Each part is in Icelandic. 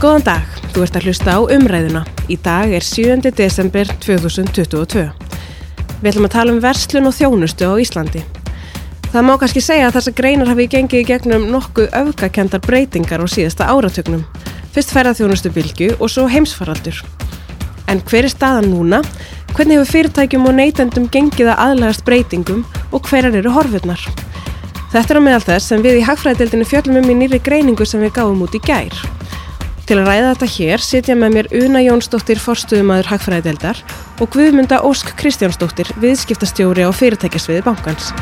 Góðan dag, þú ert að hlusta á umræðuna. Í dag er 7. desember 2022. Við ætlum að tala um verslun og þjónustu á Íslandi. Það má kannski segja að þessar greinar hafi gengið í gegnum nokkuð öfgakendar breytingar á síðasta áratögnum. Fyrst ferðarþjónustu bylgu og svo heimsfaraldur. En hver er staðan núna? Hvernig hefur fyrirtækjum og neytendum gengið að aðlægast breytingum og hverjar eru horfurnar? Þetta er á meðal þess sem við í Hagfræðdeildinu fjöllum um í nýri greiningu sem við gáum út í gær. Til að ræða þetta hér sitja með mér Una Jónsdóttir forstuðumadur Hagfræðdeildar og Guðmunda Ósk Kristjánsdóttir viðskiptastjóri á fyrirtækjasviði bankans.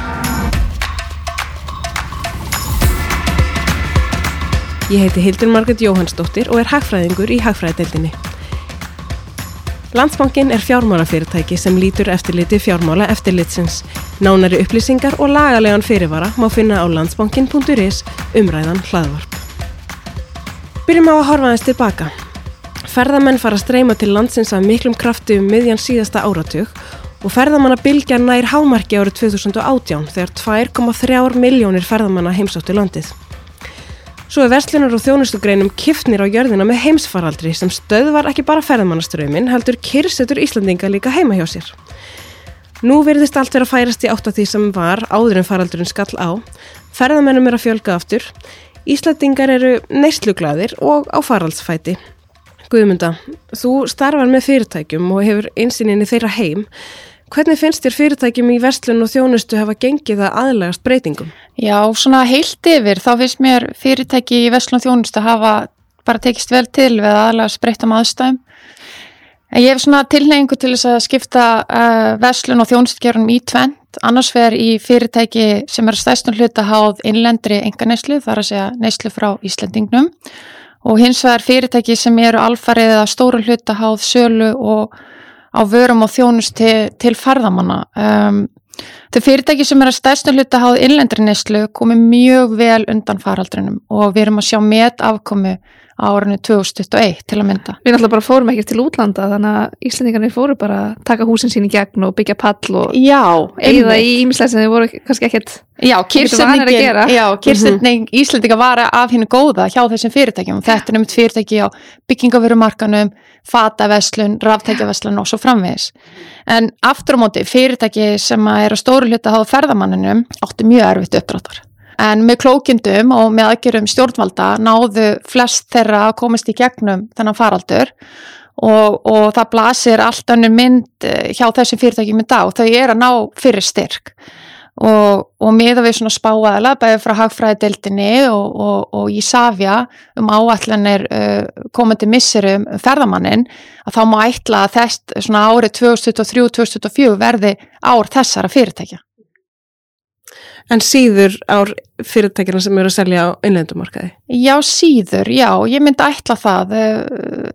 Ég heiti Hildur Margret Jóhannsdóttir og er hagfræðingur í Hagfræðdeildinni. Landsbankin er fjármálafyrirtæki sem lítur eftirliti fjármála eftirlitsins. Nánari upplýsingar og lagalegan fyrirvara má finna á landsbankin.is umræðan hlaðvarp. Byrjum á að horfa aðeins tilbaka. Ferðamenn fara að streyma til landsins af miklum krafti um miðjan síðasta áratug og ferðamanna bylgja nær hámarki árið 2018 þegar 2,3 miljónir ferðamanna heimsóttu landið. Svo er verslunar og þjónustugreinum kiftnir á jörðina með heimsfaraldri sem stöðvar ekki bara ferðamannaströmin heldur kyrsetur Íslandinga líka heima hjá sér. Nú verðist allt vera að færast í átt af því sem var áður en faraldurinn skall á. Ferðamennum er að fjölga aftur. Íslandingar eru neysluglaðir og á faraldsfæti. Guðmunda, þú starfar með fyrirtækjum og hefur einsýninni þeirra heim. Hvernig finnst þér fyrirtækjum í verslun og þjónustu hafa gengið að aðlægast breytingum? Já, svona heilt yfir, þá finnst mér fyrirtæki í verslun og þjónustu hafa bara tekist vel til við að aðlægast breytum aðstæðum. Ég hef svona tilneyingu til þess að skipta uh, verslun og þjónustgerunum í tvent, annars vegar í fyrirtæki sem er stæstum hluta háð innlendri enga þar að segja neyslu frá Íslandingnum og hins vegar fyrirtæki sem eru alfarið að stóru hluta háð sölu og á vörum og þjónust til, til farðamanna. Um, þau fyrirtæki sem er að stærstu hluta háð innlendri neslu komi mjög vel undan faraldrinum og við erum að sjá met afkomi á árinu 2021 til að mynda. Við náttúrulega bara fórum ekki til útlanda þannig að Íslandingarnir fóru bara að taka húsin sín í gegn og byggja pall og eigða í ímislega sem þið voru kannski ekkert Já, kyrsetning Íslandinga var af henni góða hjá þessum fyrirtækjum. Þetta er nefnt fyrirtæki á byggingaverumarkanum, fataveslun, ráftækjaveslun og svo framvegis. En aftur á móti fyrirtæki sem er að stóru hluta á ferðamanninum áttu mjög erfitt uppdráttar. En með klókindum og með aðgjörum stjórnvalda náðu flest þeirra að komast í gegnum þennan faraldur og, og það blasir allt önnur mynd eh, hjá þessum fyrirtækjum í dag og þau er að ná fyrir styrk og, og miða við svona spáaðala bæðið frá hagfræðideildinni og, og í Savja um áallanir uh, komandi missirum ferðamannin að þá má ætla að þess svona árið 2023-2024 verði ár þessara fyrirtækja. En síður ár fyrirtækina sem eru að selja á innlendumarkaði? Já, síður, já, ég myndi ætla það.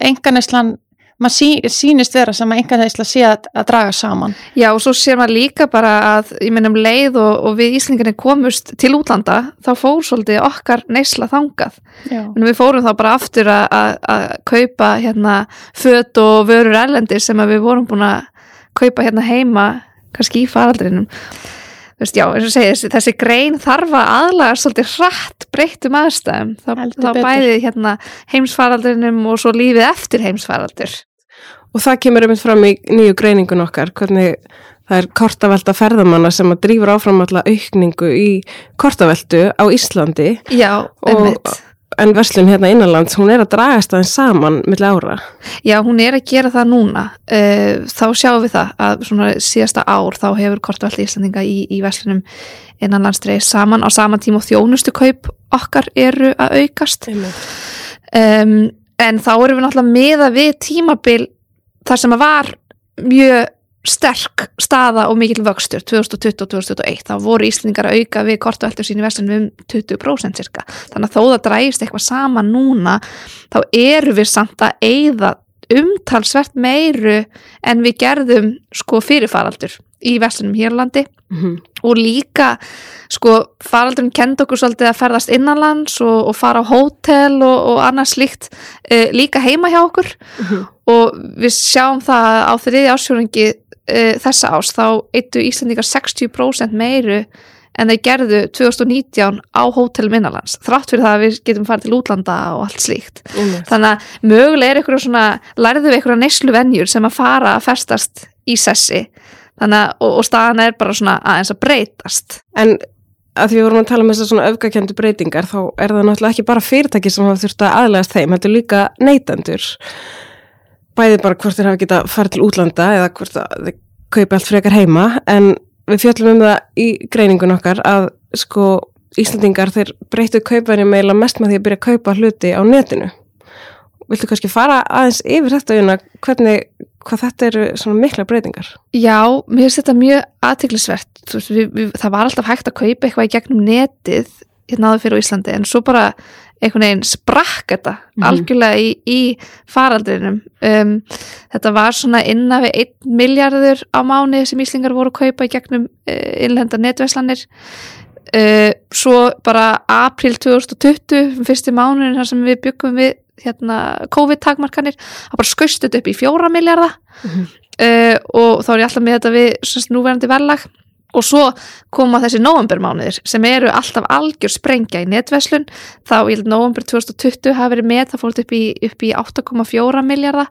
Enganæslan, maður sí, sínist vera sem að enganæsla sé að, að draga saman. Já, og svo sér maður líka bara að, ég myndum leið og, og við Íslingarnir komust til útlanda, þá fór svolítið okkar neysla þangað. En við fórum þá bara aftur að, að kaupa hérna fött og vörur erlendir sem við vorum búin að kaupa hérna heima, kannski í faraldrinum veist, já, eins og segir, þessi grein þarf að aðlaga svolítið hratt breyttum aðstæðum. Þá, þá bæði hérna, heimsfaraldrinum og svo lífið eftir heimsfaraldur. Og það kemur um fram í nýju greiningun okkar hvernig það er kortavelta ferðamanna sem að drýfur áfram alla aukningu í kortaveltu á Íslandi. Já, einmitt en verslun hérna innanlands, hún er að dragast aðeins saman millir ára. Já, hún er að gera það núna. Uh, þá sjáum við það að svona síðasta ár þá hefur kortvaldi Íslandinga í, í verslunum innanlandsdreið saman á sama tíma og þjónustu kaup okkar eru að aukast. Um, en þá erum við náttúrulega með að við tímabil þar sem að var mjög sterk staða og mikill vöxtur 2020 og 2021, þá voru Íslandingar að auka við kortu eldur sín í vestunum um 20% cirka, þannig að þó það drægist eitthvað sama núna, þá eru við samt að eigða umtalsvert meiru en við gerðum sko fyrirfaraldur í vestunum Hírlandi mm -hmm. og líka sko faraldurinn kend okkur svolítið að ferðast innanlands og, og fara á hótel og, og annað slíkt e, líka heima hjá okkur mm -hmm. og við sjáum það á þriði ásjóringi uh, þessa ás þá eittu Íslandingar 60% meiru en þeir gerðu 2019 á hótelum innanlands þrátt fyrir það að við getum farið til útlanda og allt slíkt Einmitt. þannig að mögulega er eitthvað svona lærðu við eitthvað neyslu venjur sem að fara að festast í sessi þannig að, og, og staðan er bara svona aðeins að breytast En að því við vorum að tala um þessar svona öfgakendu breytingar þá er það náttúrulega ekki bara fyrirtæki sem hafa þurft að aðlegast þeim, þetta er líka neytendur. Bæði bara hvort þeir hafa geta farið til útlanda eða hvort þeir kaupi allt frekar heima en við fjöllum um það í greiningun okkar að sko Íslandingar þeir breyttu kaupverði meila mest með því að byrja að kaupa hluti á netinu. Viltu kannski fara aðeins yfir þetta una, hvernig, hvað þetta eru svona mikla breytingar? Já, mér finnst þetta mjög aðtiklisvert það var alltaf hægt að kaupa eitthvað í gegnum netið hérna áður fyrir Íslandi en svo bara einhvern veginn sprakk þetta Mhm. algjörlega í, í faraldrinum um, þetta var svona innan við 1 miljardur á mánu sem Íslingar voru að kaupa í gegnum uh, innlenda netvæslanir uh, svo bara april 2020 fyrsti mánuðin þar sem við byggum við hérna, COVID-takmarkanir það bara skaust þetta upp í fjóra miljardar Mhm. uh, og þá er ég alltaf með þetta við núverandi verðlag og svo koma þessi novembermánuðir sem eru alltaf algjör sprengja í netverslun. Þá held november 2020 hafi verið með það fórt upp í, í 8,4 miljardar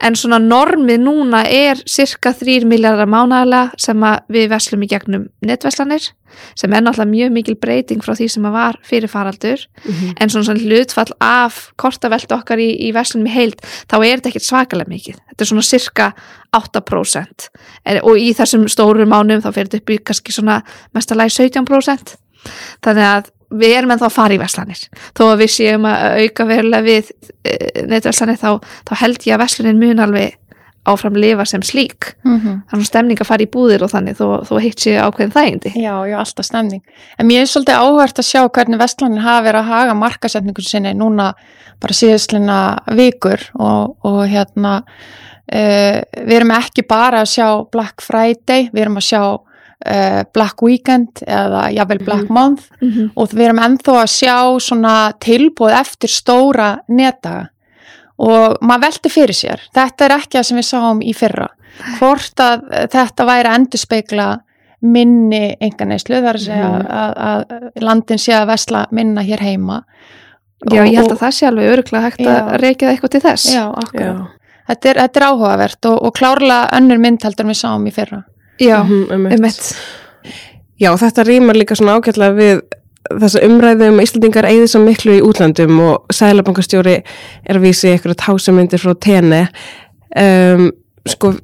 en svona normið núna er cirka 3 miljardar mánaðarlega sem við verslum í gegnum netverslanir sem er náttúrulega mjög mikil breyting frá því sem að var fyrir faraldur. En svona, svona hlutfall af kortaveltu okkar í, í verslunum í heild þá er þetta ekkert svakalega mikið. Þetta er svona cirka 8% er, og í þessum stóru mánum þá fyrir þetta upp í kannski svona mestalagi 17% þannig að við erum ennþá að fara í verslanir. Þó að við séum að auka verulega við e, netverslanir þá, þá held ég að verslunin mun alveg áfram lifa sem slík Mm -hmm. þannig að stemning að fara í búðir og þannig þó, þó hitt sé ákveðin þægindi Já, já, alltaf stemning. En mér er svolítið áhvert að sjá hvernig Vestlandir hafa verið að haga markasetningu sinni núna bara síðustlina vikur og, og hérna uh, við erum ekki bara að sjá Black Friday, við erum að sjá uh, Black Weekend eða jafnvel Black Month mm -hmm. og við erum ennþá að sjá svona tilbúð eftir stóra netaga og maður velti fyrir sér þetta er ekki það sem við sáum í fyrra hvort að þetta væri að endurspegla minni enganeyslu þar að segja Mhm. að, að landin sé að vesla minna hér heima Já, Og- ég held að það sé alveg öruglega hægt Já. að reykja eitthvað til þess Já, akkurat. Þetta er, þetta er áhugavert og, og klárlega önnur mynd heldur en við sáum í fyrra Já, Mhm, einmitt. einmitt. Já, þetta rýmar líka svona ágætlega við umræðu um að Íslandingar eigði svo miklu í útlandum og sælabankastjóri er að vísi ykkur að tásamyndir frá tenni um, sko,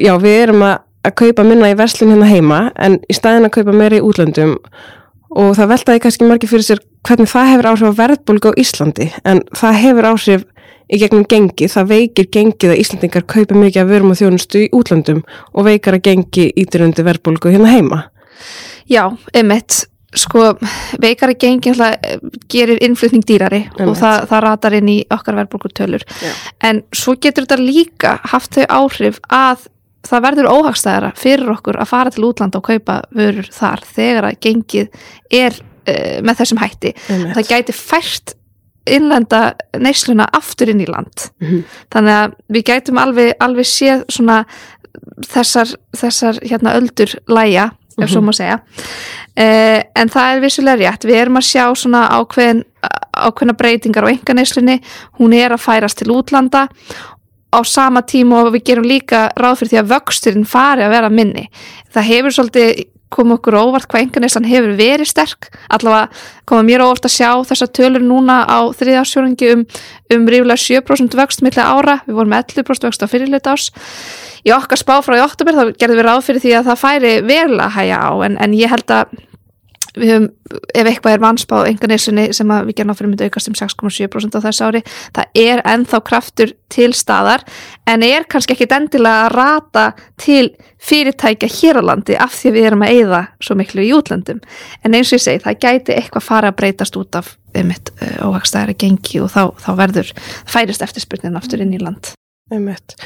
já, við erum að, að kaupa minna í verslun hérna heima en í staðin að kaupa meira í útlandum og það veltaði kannski margir fyrir sér hvernig það hefur áhrif á verðbólgu á Íslandi en það hefur áhrif í gegnum gengi, það veikir gengið að Íslandingar kaupa mikið af vörum og þjónustu í útlandum og veikar að gengi ítirundi verðbólgu hérna heima. Já, einmitt sko, veikari gengi alltaf gerir innflutning dýrari og Einmitt. það, það ratar inn í okkar verðbólgutölur Já. en svo getur þetta líka haft þau áhrif að það verður óhagstæðara fyrir okkur að fara til útlanda og kaupa vörur þar þegar að gengið er uh, með þessum hætti Einmitt. það gæti fært innlenda neysluna aftur inn í land Mhm. þannig að við gætum alveg, alveg séð svona þessar, þessar hérna öldur læja, ef svo má segja. Eh, en það er vissulega rétt. Við erum að sjá svona ákveðin ákveðna breytingar á enganeyslunni hún er að færast til útlanda. Á sama tíma og við gerum líka ráð fyrir því að vöxturinn fari að vera minni. Það hefur svolítið koma okkur óvart hvað enganeyslan hefur verið sterk. Allavega koma mér óvart að sjá þessa tölur núna á þriðarsjóringi um, um rífulega 7% vöxt millega ára, við vorum með 11% vöxt á fyrirleita ás í okkar spá frá í oktober þá gerðum við ráð fyrir því að það færi verulega að hæja á en, en ég held að við höfum, ef eitthvað er vannspáð enganeyslunni sem að við gerum fyrir myndi aukast um 6,7% á þessu ári, það er ennþá kraftur til staðar en er kannski ekkit endilega að rata til fyrirtækja hér á landi af því að við erum að eyða svo miklu í útlöndum en eins og ég segi, það gæti eitthvað fara að breytast út af einmitt óhagstæðari gengi og þá, þá verður færist eftirspurnin aftur inn í land Einmitt.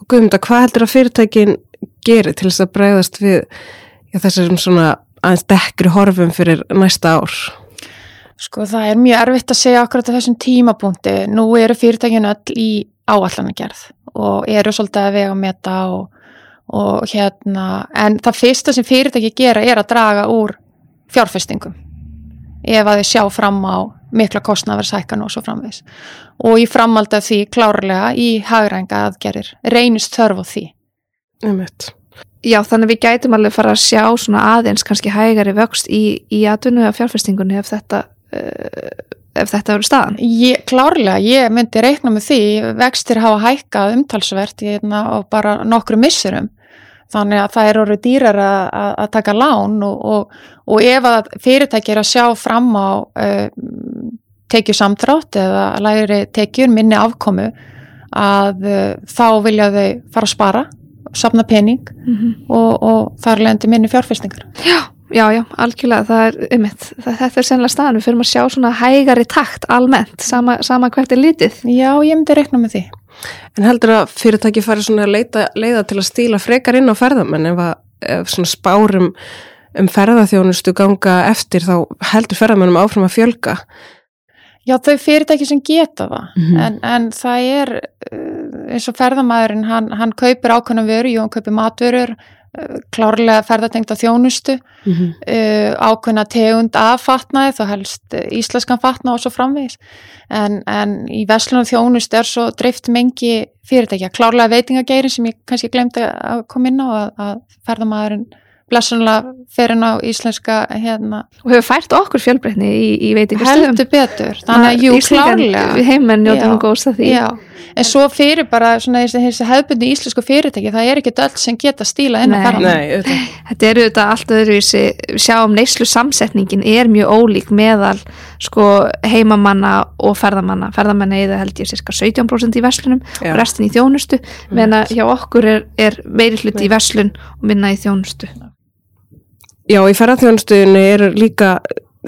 Og Guðmunda, hvað heldur að fyrirtækin gerir til þess að bregðast við já, þessum svona aðeins dekkri horfum fyrir næsta ár? Sko það er mjög erfitt að segja akkurat á þessum tímapunkti. Nú eru fyrirtækinu öll í áallanagerð og eru svolítið að vega meta og, og hérna, en það fyrsta sem fyrirtæki gera er að draga úr fjárfestingum ef að þau sjá fram á mikla kostnaverðsækkan og svo framvegs og í framald af því klárlega í hagrænga aðgerir reynist þörf á því Einmitt. Já, þannig við gætum alveg fara að sjá svona aðeins kannski hægari vöxt í, í atvinnu eða fjárfestingunni ef þetta uh, ef þetta eru staðan. Ég, klárlega, ég myndi reikna með því vextir hafa hækkað umtalsvert í hérna og bara nokkru missurum þannig að það er orðið dýrar að, að, taka lán og, og, og ef að fyrirtæki er að sjá fram á uh, tekju samdrátt eða læri tekjur minni afkomu að uh, þá vilja þau fara að spara safna pening Mm -hmm. og, og þar lendi minni fjárfestingar Já, já, já, algjörlega, það er einmitt, það, þetta er sennilega staðan, við fyrir að sjá svona hægari takt almennt, sama, sama hvert er litið. Já, ég myndi reikna með því En heldur að fyrirtæki fari svona að leita, leiða til að stíla frekar inn á ferðamenn ef, að, ef svona spárum um ferðarþjónustu ganga eftir þá heldur ferðamennum áfram að fjölga. Já, þau fyrirtæki sem geta það, Mhm. en, en það er uh, eins og ferðamæðurinn, hann, hann kaupir ákveðna vöru, jú, hann kaupir matvörur, uh, klárlega ferðatengta þjónustu, Mm -hmm. uh, ákveðna tegund af fatnaði, þá helst uh, íslenskan fatna og svo framvegis. En, en í Veslun og þjónustu er svo dreift mengi fyrirtækja, klárlega veitingageirin sem ég kannski glemdi að koma inn á að, að ferðamæðurinn blessunlega fer inn á íslenska hérna, Og hefur fært okkur fjölbreytni í, í veitingastöðum. heldur betur, þannig að jú, klárlega. Við heimmenn njótum Já. nú góðs að því. Já, en svo fyrir bara svona þessi, hefðbundi íslensku fyrirtæki, það er ekki öll sem geta stíla inn á auðvitað. Þetta eru þetta allt öðruvísi, við sjáum neyslu samsetningin er mjög ólík meðal sko heimamanna og ferðamanna. Ferðamanna eða held ég cirka 17% í verslunum Já. og restin í þjónustu, meðan að hjá okkur er, er meiri hluti í verslun og minna í þjónustu. Já, í ferðarþjónustuðinu er líka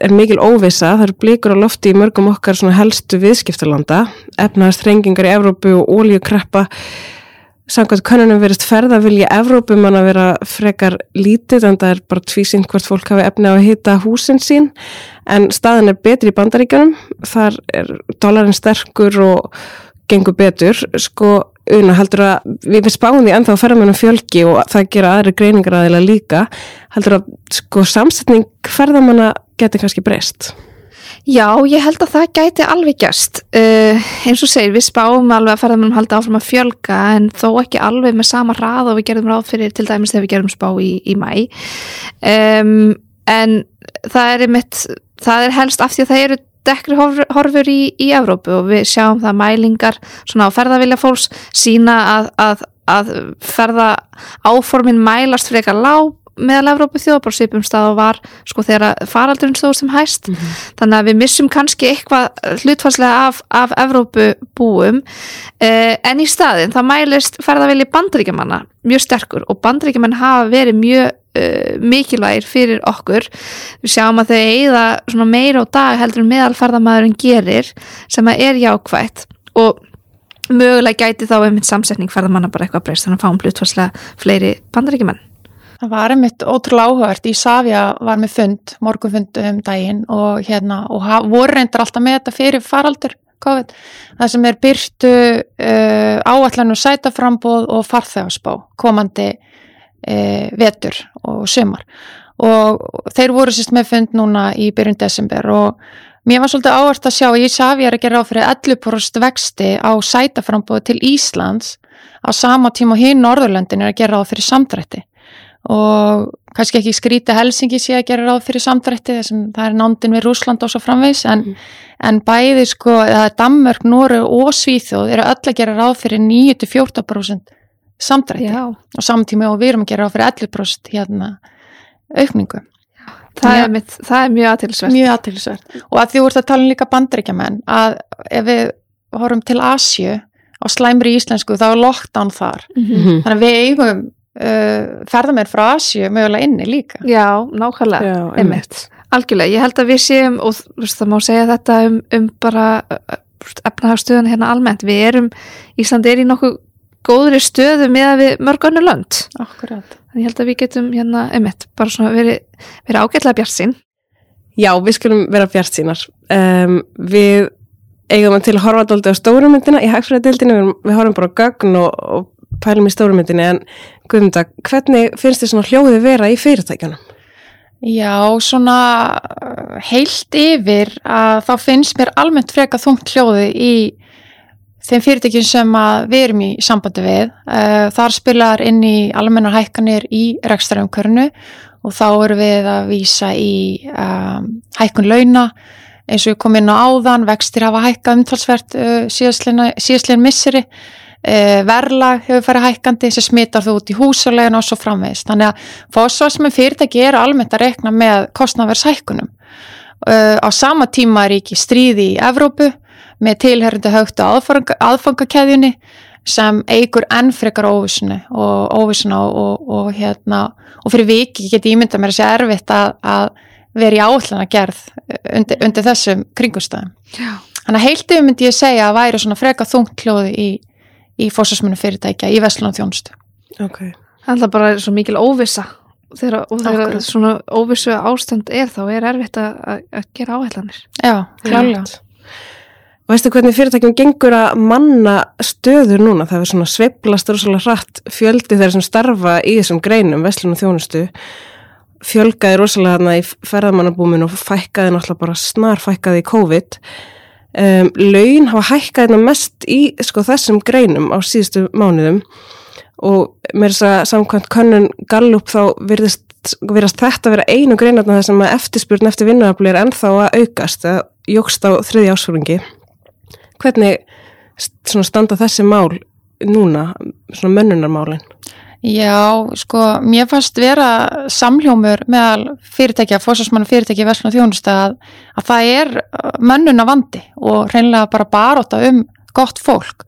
er mikil óvisa, það eru blikur á lofti í mörgum okkar helstu viðskiptalanda. Efnaðast þrengingar í Evrópu og ólíukreppa samkvæmt könnunum verist ferða vilja Evrópum að vera frekar lítið en það er bara tvísinn hvort fólk hafi efni á að hita húsin sín. En staðin er betri í bandaríkjunum. Þar er dólarinn sterkur og gengur betur. Sko una heldur að við, spáum því ennþá að ferðamennum fjölgi og það gera aðri greiningar aðeila líka heldur að sko samsetning ferðamanna geti kannski breyst Já, ég held að það gæti alveg gerst. Uh, eins og segir, við spáum alveg að ferðamennum halda áfram að fjölga en þó ekki alveg með sama hrað og við gerðum ráð fyrir til dæmis þegar við gerðum spá í, í mæ. Um, en það er einmitt, það er helst af því að það eru dekkri horfur, í, í Evrópu og við sjáum það mælingar svona á ferðavilja fólks sína að, að, að ferða áformin mælast frekar lág meðal Evrópu svipum stað og var sko þegar faraldurinn stóð sem hæst. Þannig að við missum kannski eitthvað hlutfarslega af, af Evrópu búum. Eh, en í staðin það mælist ferðavilji bandaríkjamanna mjög sterkur og bandaríkjaman hafa verið mjög uh, mikilvægir fyrir okkur við sjáum að þau eigða meira á dag heldur en meðalferðamæðurinn gerir sem að er jákvætt og mögulega gæti þá einmitt samsetning ferðamanna bara eitthvað breyst þannig að fáum hlutfarslega fleiri bandaríkjumenn Það var einmitt ótrúlega áhugavert. Ísafja var með fund, morgunfund um daginn og, hérna, og voru reyndar alltaf með þetta fyrir faraldur COVID. Það sem er byrtu uh, áallanum sætaframbóð og farþegarspá komandi uh, vetur og sömar. Og þeir voru sérst með fund núna í byrjun desember og mér var svolítið áhvert að sjá að Ísafja er að gera á fyrir 11% vexti á sætaframbóð til Íslands á sama tíma og hinn Norðurlöndin er að gera á fyrir samdrætti og kannski ekki skríti Helsingi sé að gera ráð fyrir samdrætti þessum það er nándin við Rúsland og svo framvegs en, en bæði sko, eða Danmörk, Nóru og Svíþjóð eru öll að gera ráð fyrir 9-14% samdrætti Já, og samtími og við erum að gera ráð fyrir 11% hérna aukningu. það er, mitt, það er mjög aðtilsvert Mjög aðtilsvært. Og að því þú ert að tala um líka bandaríkjamenn að ef við horfum til Asju á slæmri íslensku þá er lockdown þar. Mhm. Þannig að við eigum uh, ferðamenn frá Asju mögulega inni líka. Já, nákvæmlega Já, einmitt. Algjörlega, ég held að við séum og þú veist, það má segja þetta um, um bara efnahagsstöðun hérna almennt við erum, Ísland er í nokkuð góðri stöðu með að við mörg önnur lönd. Akkurat. en ég held að við getum hérna einmitt bara svona verið veri ágætlega bjart sín Já, við skulum vera bjart sínar um, Við eigum að til að horfa dóldi á stórumyndina í hagfræðadildinu, við, við horfum bara á gögn og, og pælum í stórumyndinni en Guðmunda, hvernig finnst þið svona hljóðið vera í fyrirtækjunum? Já, svona heilt yfir að þá finnst mér almennt freka þungt hljóði í þeim fyrirtækjum sem við erum í sambandi við. Uh, Þar spilar inn í almennar hækkanir í rekstrarumkörnu og þá erum við að vísa í um, hækkun launa eins og við komum inn á áðan, vextir hafa hækkað umtalsvert uh, síðastlegin misseri uh, verlag hefur farið hækkandi sem smittar þú út í húsalegin og svo framvegist. Þannig að fósvarsmenn fyrirtæki eru almennt að rekna með kostnavershækkunum. Uh, á sama tíma er ekki stríði í Evrópu með tilherrandi högtu aðfangakeðjunni sem eigur enn frekar óvísuna og óvísuna og, og, og hérna og fyrir viki geti ímynda mér að sé erfitt að, að vera í áallana gerð undir, undir þessum kringustæðum. Þannig að heiltið myndi ég segja að væri svona freka þungt hljóði í, í fórsvarsmennu fyrirtækja í Vestlun og þjónustu. Ok. Það er bara svo mikil óvissa þegar, og þegar svona óvissu ástand er þá er erfitt að, að- að gera áhællanir. Já, klálega. Veistu hvernig fyrirtækjum gengur að manna stöður núna? Það er svona sveiflast rosalega hratt fjöldi þeir sem starfa í þessum greinum, veslun og þjónustu, fjölgaði rosalega þarna í ferðamannabúminu og fækkaði náttúrulega bara snar fækkaði í COVID. Um, laun hafa hækkaði þarna mest í sko, þessum greinum á síðustu mánuðum og með þess að samkvæmt könnun Gallup þá virðist, virðast þetta vera einu greinarna þar sem að eftirspurn eftir vinnuafli er ennþá að aukast, að jógst á þriði ásfóringi hvernig standa þessi mál núna, svona mönnunarmálin Já, sko, mér fannst vera samljómur meðal fyrirtækja, fórsvarsmanna fyrirtækja í Vestlun og þjónustu að, að það er mönnuna vandi og hreinlega bara baróta um gott fólk.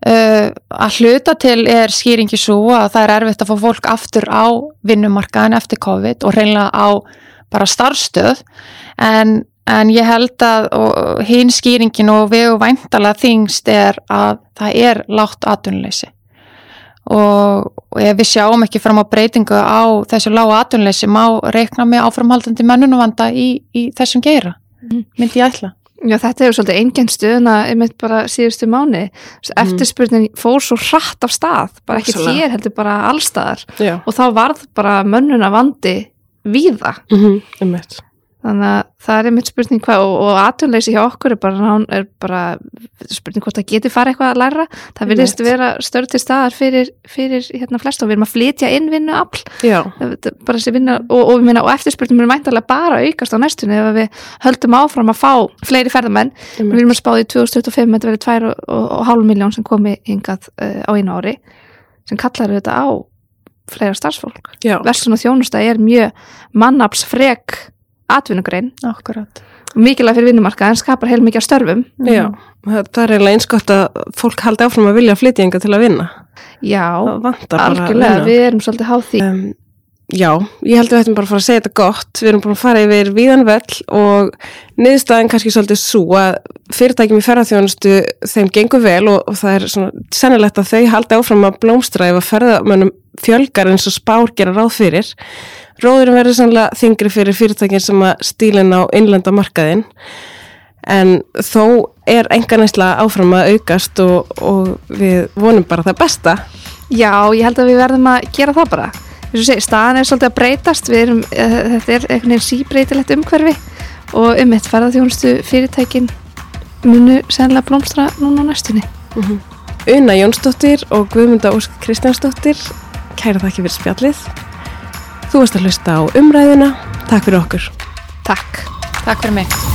Uh, að hluta til er skýringi svo að það er erfitt að fá fólk aftur á vinnumarkaðin eftir COVID og hreinlega á bara starfstöð en, en ég held að og hinn skýringin og við væntalega þingst er að það er látt atvinnuleysi og, og ef við sjáum ekki fram á breytingu á þessu lágu atvinnuleysi má reikna með áframhaldandi mennunavanda í, í þessum geira, Mhm. myndi ég ætla. Já, þetta hefur svolítið engin stöðuna einmitt bara síðustu mánu. Eftirspurnin fór svo hratt af stað, bara ekki Rosalega. hér heldur bara allstaðar Já, og þá varð bara mönnuna vandi víða. mm -hmm. eitt Þannig að það er einmitt spurning hvað og, og aðtunleysi hjá okkur er bara, er bara spurning hvort það getur farið eitthvað að læra. Það Einmitt. vera störð til staðar fyrir, fyrir hérna flest og við erum að flytja inn vinnu afl og, og, og, eftirspurningum er mæntalega bara aukast á næstunni ef við höldum áfram að fá fleiri ferðamenn. Við erum að spáði í 2025 þetta verið 2,5 miljón sem komi hingað uh, á einu ári sem kallar þetta á fleira starfsfólk. Verslun og þjónusta er mjög mannapsfrek atvinnugrein. Akkurat. og mikilvæg fyrir vinnumarka en skapar heil mikið af störfum. Já. Það, það er eiginlega eins gott að fólk haldi áfram að vilja flytja enga til að vinna. Já, Það vantar bara algjörlega, við erum svolítið háð því. Um, Já, ég held að við ættum bara að fara að segja þetta gott. Við erum búin að fara yfir víðan vell og niðurstaðan kannski svolítið svo að fyrirtækjum í ferðarþjónustu þeim gengur vel og, og það er svona sennilegt að þau haldi áfram að blómstra ef að ferðamönnum fjölgar eins og spár gera ráð fyrir. Róðurum verður sannlega þingri fyrir fyrirtækin sem að stílinn á innlenda markaðinn en þó er enga næsla áfram að aukast og, og við vonum bara það besta. Já, ég held að við verðum að gera það bara. Segja, staðan er svolítið að breytast, erum, eh, þetta er einhvern veginn síbreytilegt umhverfi og um eitt ferðarþjónustu fyrirtækin munu sennilega blómstra núna á næstunni. Una Jónsdóttir og Guðmunda Ósk Kristjánsdóttir kæra þakki fyrir spjallið þú varst að hlusta á umræðuna takk fyrir okkur Takk. Takk fyrir mig.